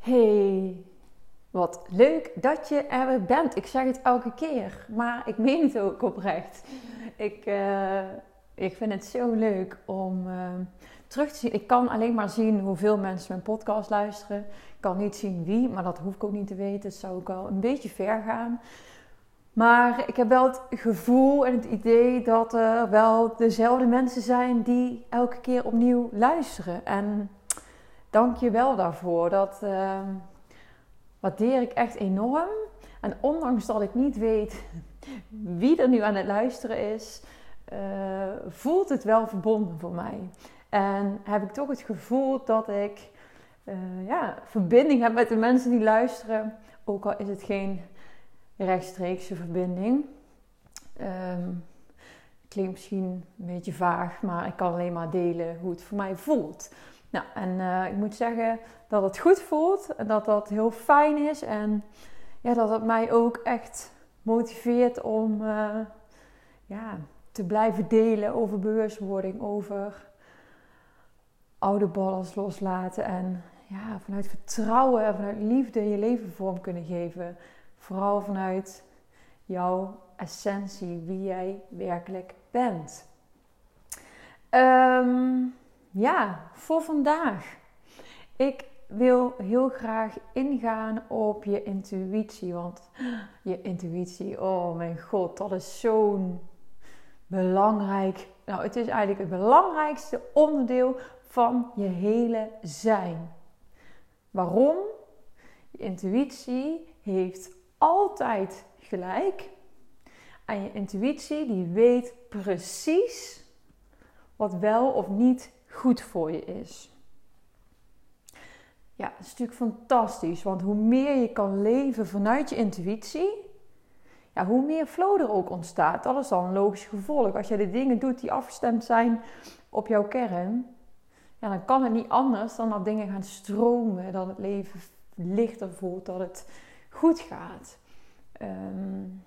Hey, wat leuk dat je er bent. Ik zeg het elke keer, maar ik meen het ook oprecht. Ik, uh, ik vind het zo leuk om uh, terug te zien. Ik kan alleen maar zien hoeveel mensen mijn podcast luisteren. Ik kan niet zien wie, maar dat hoef ik ook niet te weten. Dat zou ook al een beetje ver gaan. Maar ik heb wel het gevoel en het idee dat er wel dezelfde mensen zijn die elke keer opnieuw luisteren. En dank je wel daarvoor. Dat uh, waardeer ik echt enorm. En ondanks dat ik niet weet wie er nu aan het luisteren is, uh, voelt het wel verbonden voor mij. En heb ik toch het gevoel dat ik uh, ja, verbinding heb met de mensen die luisteren. Ook al is het geen rechtstreekse verbinding. Um, klinkt misschien een beetje vaag, maar ik kan alleen maar delen hoe het voor mij voelt. Nou, en uh, ik moet zeggen dat het goed voelt en dat dat heel fijn is. En ja, dat het mij ook echt motiveert om uh, ja, te blijven delen over bewustwording, over oude ballast loslaten. En ja, vanuit vertrouwen en vanuit liefde je leven vorm kunnen geven. Vooral vanuit jouw essentie, wie jij werkelijk bent. Um, ja, voor vandaag. Ik wil heel graag ingaan op je intuïtie. Want je intuïtie, oh mijn god, dat is zo'n belangrijk. Nou, het is eigenlijk het belangrijkste onderdeel van je hele zijn. Waarom? Je intuïtie heeft altijd gelijk. En je intuïtie die weet precies wat wel of niet goed voor je is. Ja, dat is natuurlijk fantastisch, want hoe meer je kan leven vanuit je intuïtie, ja, hoe meer flow er ook ontstaat. Dat is dan een logisch gevolg. Als je de dingen doet die afgestemd zijn op jouw kern, ja, dan kan het niet anders dan dat dingen gaan stromen, dat het leven lichter voelt, dat het goed gaat. Um,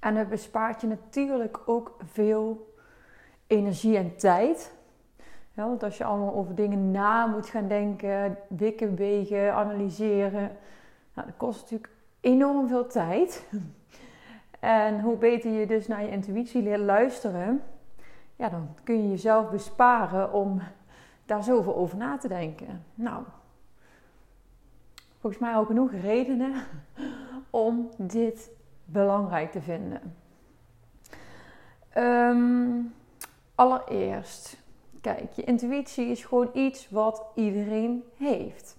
en het bespaart je natuurlijk ook veel energie en tijd. Want als je allemaal over dingen na moet gaan denken, wikken, wegen, analyseren, nou, dat kost natuurlijk enorm veel tijd. En hoe beter je dus naar je intuïtie leert luisteren, ja, dan kun je jezelf besparen om daar zoveel over na te denken. Nou, volgens mij ook genoeg redenen om dit belangrijk te vinden. Um, allereerst, Kijk, je intuïtie is gewoon iets wat iedereen heeft.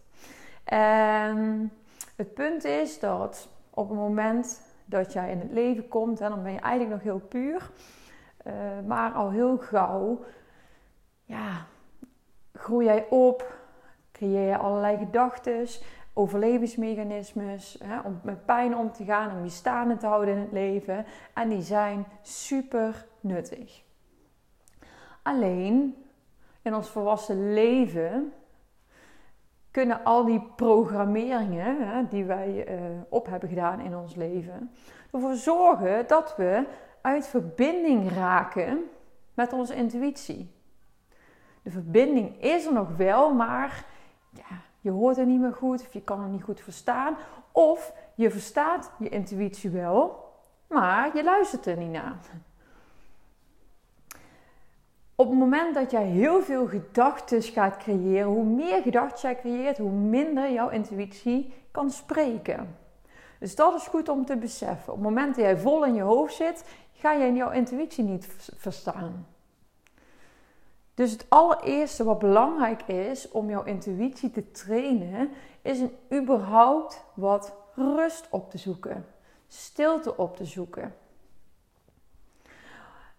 En het punt is dat op het moment dat jij in het leven komt, dan ben je eigenlijk nog heel puur, uh, maar al heel gauw, ja, groei jij op, creëer je allerlei gedachten, overlevingsmechanismes, hè, om met pijn om te gaan, om je staande te houden in het leven. En die zijn super nuttig. Alleen in ons volwassen leven kunnen al die programmeringen hè, die wij uh, op hebben gedaan in ons leven, ervoor zorgen dat we uit verbinding raken met onze intuïtie. De verbinding is er nog wel, maar ja, je hoort het niet meer goed of je kan het niet goed verstaan. Of je verstaat je intuïtie wel, maar je luistert er niet naar. Op het moment dat jij heel veel gedachten gaat creëren, hoe meer gedachten jij creëert, hoe minder jouw intuïtie kan spreken. Dus dat is goed om te beseffen. Op het moment dat jij vol in je hoofd zit, ga je jouw intuïtie niet verstaan. Dus het allereerste wat belangrijk is om jouw intuïtie te trainen, is een überhaupt wat rust op te zoeken, stilte op te zoeken.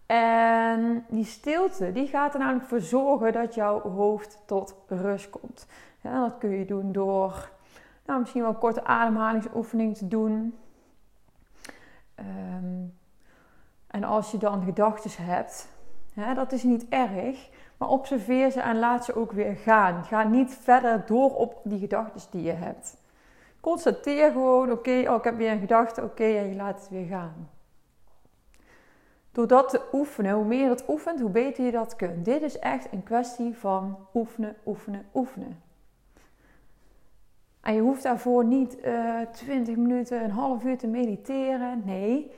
En die stilte die gaat er namelijk voor zorgen dat jouw hoofd tot rust komt. Dat kun je doen door nou, misschien wel een korte ademhalingsoefening te doen. Um, en als je dan gedachten hebt, dat is niet erg, maar observeer ze en laat ze ook weer gaan. Ga niet verder door op die gedachten die je hebt. Constateer gewoon, oké, oh, ik heb weer een gedachte, oké, en je laat het weer gaan. Door dat te oefenen, hoe meer dat oefent, hoe beter je dat kunt. Dit is echt een kwestie van oefenen, oefenen, oefenen. En je hoeft daarvoor niet uh, eh, 20 minuten, een half uur te mediteren. Nee.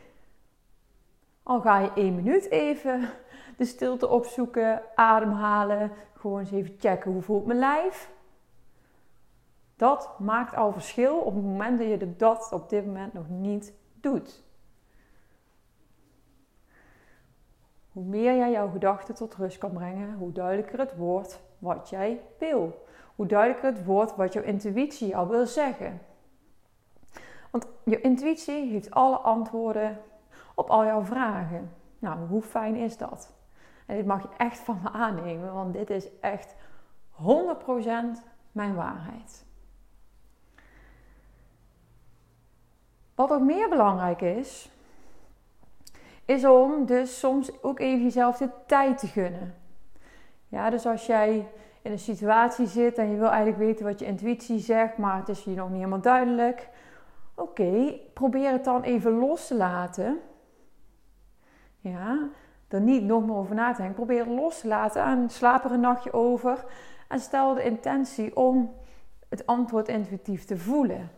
Al ga je één minuut even de stilte opzoeken, ademhalen, gewoon eens even checken hoe voelt mijn lijf. Dat maakt al verschil op het moment dat je dat op dit moment nog niet doet. Hoe meer jij jouw gedachten tot rust kan brengen, hoe duidelijker het wordt wat jij wil. Hoe duidelijker het wordt wat jouw intuïtie jou wil zeggen. Want je intuïtie heeft alle antwoorden op al jouw vragen. Nou, hoe fijn is dat? En dit mag je echt van me aannemen, want dit is echt 100% mijn waarheid. Wat ook meer belangrijk is, is om dus soms ook even jezelf de tijd te gunnen. Ja, dus als jij in een situatie zit en je wil eigenlijk weten wat je intuïtie zegt, maar het is je nog niet helemaal duidelijk. Oké, probeer het dan even los te laten. Ja, er niet nog meer over na te denken. Probeer het los te laten en slaap er een nachtje over. En stel de intentie om het antwoord intuïtief te voelen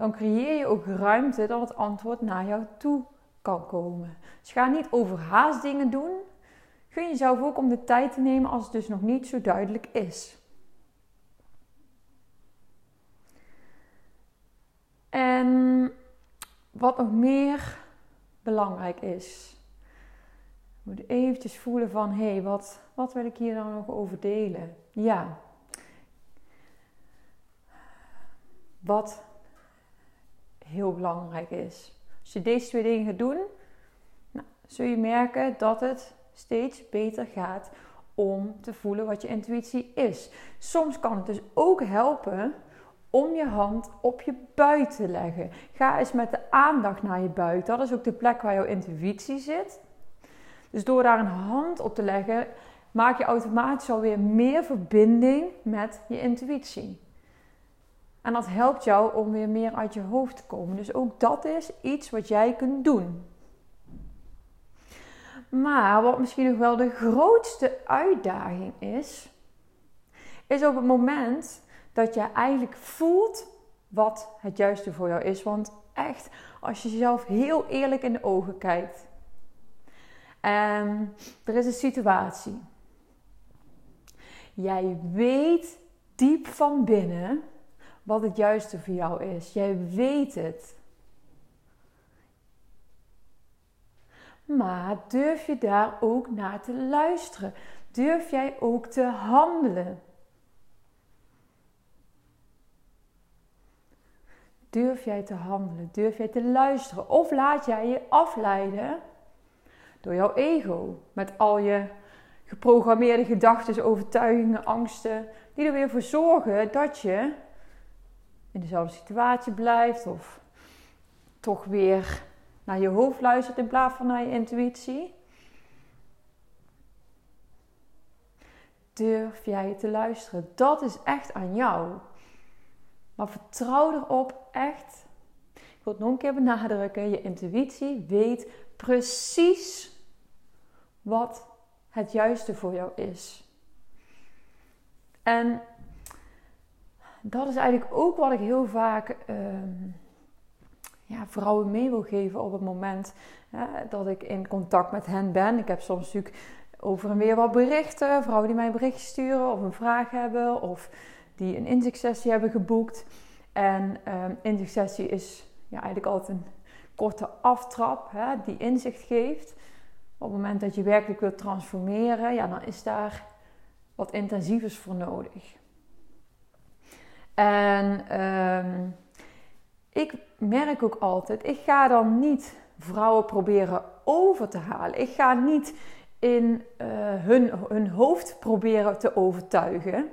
dan creëer je ook ruimte dat het antwoord naar jou toe kan komen. Dus ga niet overhaast dingen doen. Gun jezelf ook om de tijd te nemen als het dus nog niet zo duidelijk is. En wat nog meer belangrijk is. Je moet eventjes voelen van, hé, hey, wat, wat wil ik hier dan nog over delen? Ja. Wat heel belangrijk is. Als je deze twee dingen gaat doen, nou, zul je merken dat het steeds beter gaat om te voelen wat je intuïtie is. Soms kan het dus ook helpen om je hand op je buik te leggen. Ga eens met de aandacht naar je buik. Dat is ook de plek waar jouw intuïtie zit. Dus door daar een hand op te leggen, maak je automatisch alweer meer verbinding met je intuïtie. En dat helpt jou om weer meer uit je hoofd te komen. Dus ook dat is iets wat jij kunt doen. Maar wat misschien nog wel de grootste uitdaging is, is op het moment dat je eigenlijk voelt wat het juiste voor jou is. Want echt, als je jezelf heel eerlijk in de ogen kijkt. En er is een situatie. Jij weet diep van binnen wat het juiste voor jou is. Jij weet het. Maar durf je daar ook naar te luisteren? Durf jij ook te handelen? Durf jij te handelen? Durf jij te luisteren? Of laat jij je afleiden door jouw ego met al je geprogrammeerde gedachten, overtuigingen, angsten, die er weer voor zorgen dat je in dezelfde situatie blijft of toch weer naar je hoofd luistert in plaats van naar je intuïtie? Durf jij te luisteren? Dat is echt aan jou. Maar vertrouw erop echt. Ik wil het nog een keer benadrukken. Je intuïtie weet precies wat het juiste voor jou is. En dat is eigenlijk ook wat ik heel vaak ehm, ja, vrouwen mee wil geven op het moment dat ik in contact met hen ben. Ik heb soms natuurlijk over en weer wat berichten. Vrouwen die mij een berichtje sturen of een vraag hebben of die een inzichtsessie hebben geboekt. En um, inzichtsessie is ja, eigenlijk altijd een korte aftrap hè, die inzicht geeft. Op het moment dat je werkelijk wilt transformeren, ja, dan is daar wat intensievers voor nodig. En ehm, ik merk ook altijd, ik ga dan niet vrouwen proberen over te halen. Ik ga niet in uh, hun, hun hoofd proberen te overtuigen.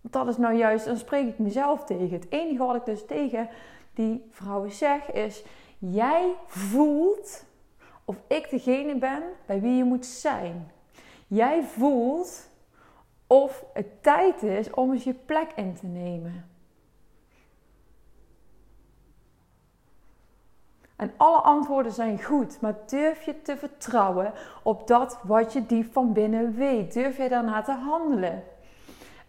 Dat is nou juist, dan spreek ik mezelf tegen. Het enige wat ik dus tegen die vrouwen zeg is: jij voelt of ik degene ben bij wie je moet zijn. Jij voelt of het tijd is om eens je plek in te nemen. En alle antwoorden zijn goed, maar durf je te vertrouwen op dat wat je diep van binnen weet? Durf je daarna te handelen?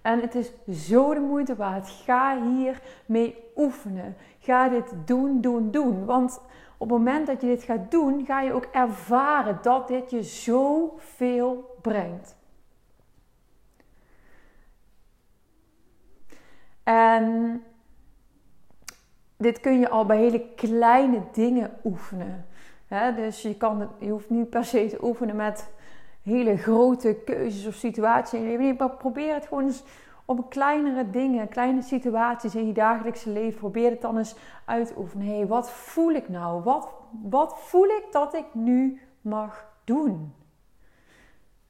En het is zo de moeite waard. Ga hier mee oefenen. Ga dit doen, doen, doen. Want op het moment dat je dit gaat doen, ga je ook ervaren dat dit je zoveel brengt. En dit kun je al bij hele kleine dingen oefenen. dus je, kan je hoeft niet per se te oefenen met hele grote keuzes of situaties in. Maar probeer het gewoon eens op kleinere dingen, kleine situaties in je dagelijkse leven. Probeer het dan eens uit te oefenen. Hé, hey, wat voel ik nou? Wat, wat voel ik dat ik nu mag doen?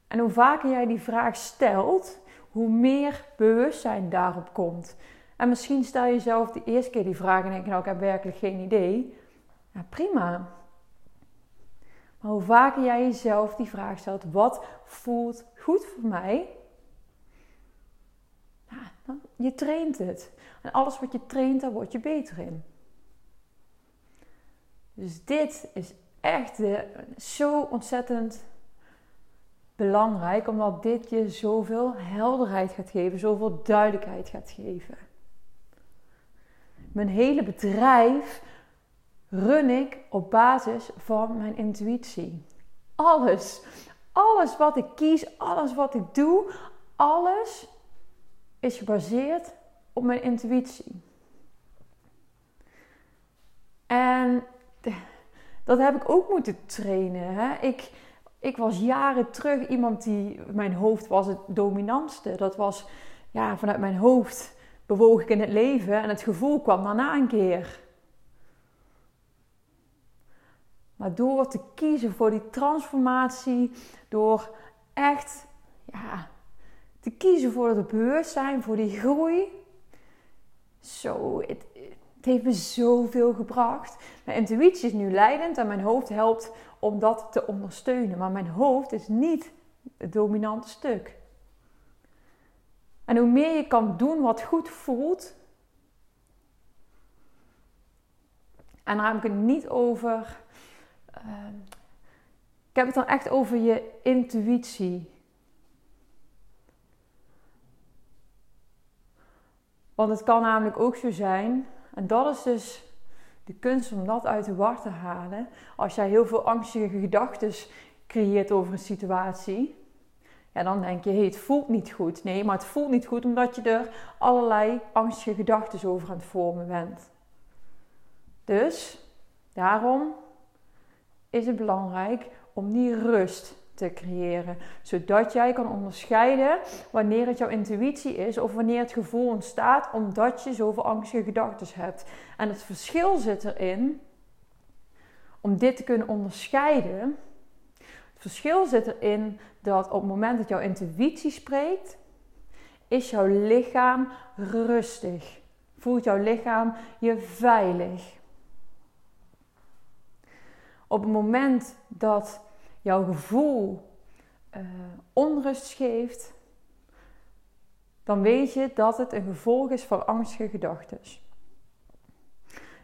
En hoe vaker jij die vraag stelt, hoe meer bewustzijn daarop komt. En misschien stel je jezelf de eerste keer die vraag en denk je, nou, ik heb werkelijk geen idee. Ja, prima. Maar hoe vaker jij jezelf die vraag stelt, wat voelt goed voor mij? dan, je traint het. En alles wat je traint, daar word je beter in. Dus dit is echt zo ontzettend belangrijk, omdat dit je zoveel helderheid gaat geven, zoveel duidelijkheid gaat geven. Mijn hele bedrijf run ik op basis van mijn intuïtie. Alles, alles wat ik kies, alles wat ik doe, alles is gebaseerd op mijn intuïtie. En dat heb ik ook moeten trainen. Hè? Ik, ik was jaren terug iemand die, mijn hoofd was het dominantste. Dat was, ja, vanuit mijn hoofd bewoog ik in het leven en het gevoel kwam daarna een keer. Maar door te kiezen voor die transformatie, door echt ja, te kiezen voor het bewustzijn, voor die groei. Zo, het heeft me zoveel gebracht. Mijn intuïtie is nu leidend en mijn hoofd helpt om dat te ondersteunen. Maar mijn hoofd is niet het dominante stuk. En hoe meer je kan doen wat goed voelt. En daar heb ik het niet over. Uh, ik heb het dan echt over je intuïtie. Want het kan namelijk ook zo zijn, en dat is dus de kunst om dat uit de war te halen. Als jij heel veel angstige gedachten creëert over een situatie, ja, dan denk je, hey, het voelt niet goed. Nee, maar het voelt niet goed omdat je er allerlei angstige gedachten over aan het vormen bent. Dus daarom is het belangrijk om die rust te creëren. Zodat jij kan onderscheiden wanneer het jouw intuïtie is of wanneer het gevoel ontstaat omdat je zoveel angstige gedachten hebt. En het verschil zit erin om dit te kunnen onderscheiden. Het verschil zit erin dat op het moment dat jouw intuïtie spreekt, is jouw lichaam rustig. Voelt jouw lichaam je veilig. Op het moment dat jouw gevoel uh, onrust geeft, dan weet je dat het een gevolg is van angstige gedachten.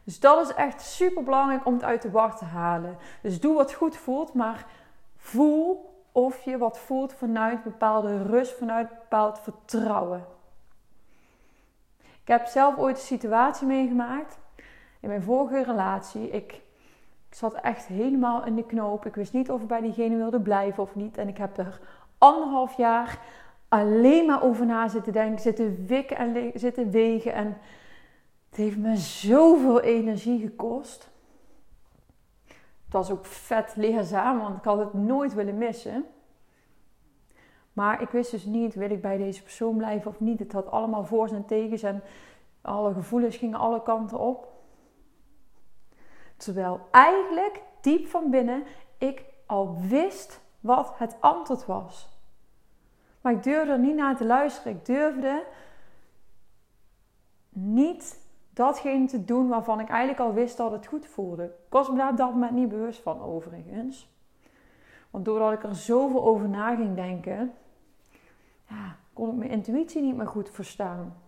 Dus dat is echt super belangrijk om het uit de war te halen. Dus doe wat goed voelt, maar voel of je wat voelt vanuit bepaalde rust, vanuit bepaald vertrouwen. Ik heb zelf ooit een situatie meegemaakt in mijn vorige relatie. Ik ik zat echt helemaal in de knoop. Ik wist niet of ik bij diegene wilde blijven of niet. En ik heb er anderhalf jaar alleen maar over na zitten denken, zitten wikken en zitten wegen. En het heeft me zoveel energie gekost. Het was ook vet leerzaam, want ik had het nooit willen missen. Maar ik wist dus niet, wil ik bij deze persoon blijven of niet. Het had allemaal voor's en tegens en alle gevoelens gingen alle kanten op. Terwijl eigenlijk diep van binnen ik al wist wat het antwoord was. Maar ik durfde er niet naar te luisteren. Ik durfde niet datgene te doen waarvan ik eigenlijk al wist dat het goed voelde. Ik was me daar op dat moment niet bewust van, overigens. Want doordat ik er zoveel over na ging denken, ja, kon ik mijn intuïtie niet meer goed verstaan.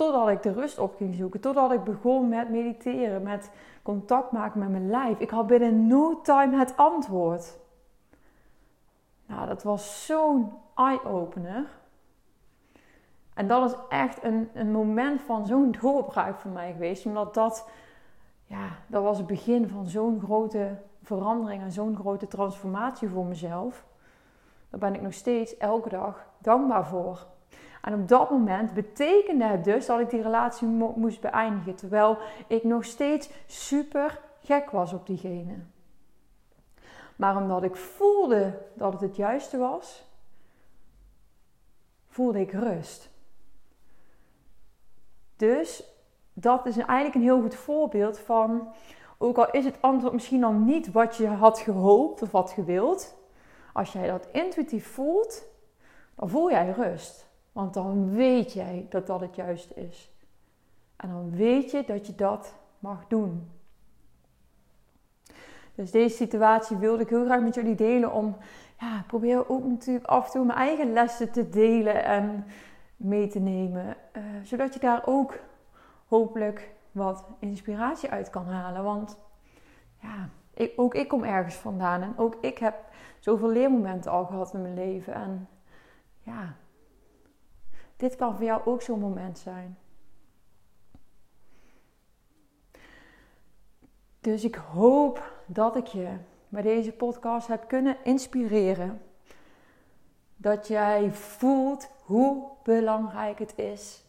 Totdat ik de rust op ging zoeken. Totdat ik begon met mediteren, met contact maken met mijn lijf. Ik had binnen no time het antwoord. Nou, dat was zo'n eye-opener. En dat is echt een, een moment van zo'n doorbraak voor mij geweest. Omdat dat, ja, dat was het begin van zo'n grote verandering en zo'n grote transformatie voor mezelf. Daar ben ik nog steeds elke dag dankbaar voor. En op dat moment betekende het dus dat ik die relatie moest beëindigen. Terwijl ik nog steeds super gek was op diegene. Maar omdat ik voelde dat het het juiste was, voelde ik rust. Dus dat is eigenlijk een heel goed voorbeeld van, ook al is het antwoord misschien dan niet wat je had gehoopt of had gewild, als jij dat intuïtief voelt, dan voel jij rust. Want dan weet jij dat dat het juiste is. En dan weet je dat je dat mag doen. Dus deze situatie wilde ik heel graag met jullie delen om, ja, probeer ook natuurlijk af en toe mijn eigen lessen te delen en mee te nemen. Uh, zodat je daar ook hopelijk wat inspiratie uit kan halen. Want ja, ik, ook ik kom ergens vandaan en ook ik heb zoveel leermomenten al gehad in mijn leven. En ja, dit kan voor jou ook zo'n moment zijn. Dus ik hoop dat ik je met deze podcast heb kunnen inspireren. Dat jij voelt hoe belangrijk het is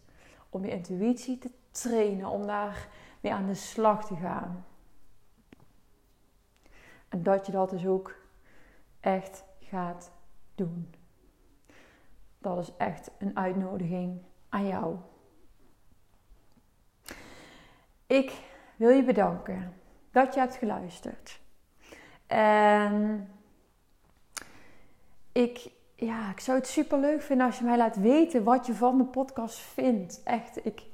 om je intuïtie te trainen, om daar mee aan de slag te gaan. En dat je dat dus ook echt gaat doen. Dat is echt een uitnodiging aan jou. Ik wil je bedanken dat je hebt geluisterd. En ik, ja, ik zou het super leuk vinden als je mij laat weten wat je van de podcast vindt. Echt, ik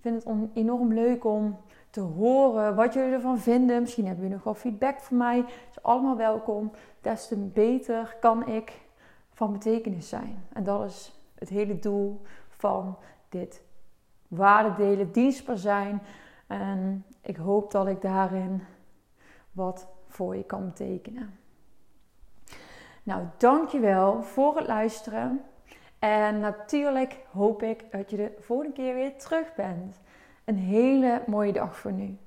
vind het enorm leuk om te horen wat jullie ervan vinden. Misschien hebben jullie nog wel feedback voor mij. Het is allemaal welkom. Des te beter kan ik van betekenis zijn. En dat is het hele doel van dit waardedelen, dienstbaar zijn. En ik hoop dat ik daarin wat voor je kan betekenen. Nou, dankjewel voor het luisteren. En natuurlijk hoop ik dat je de volgende keer weer terug bent. Een hele mooie dag voor nu.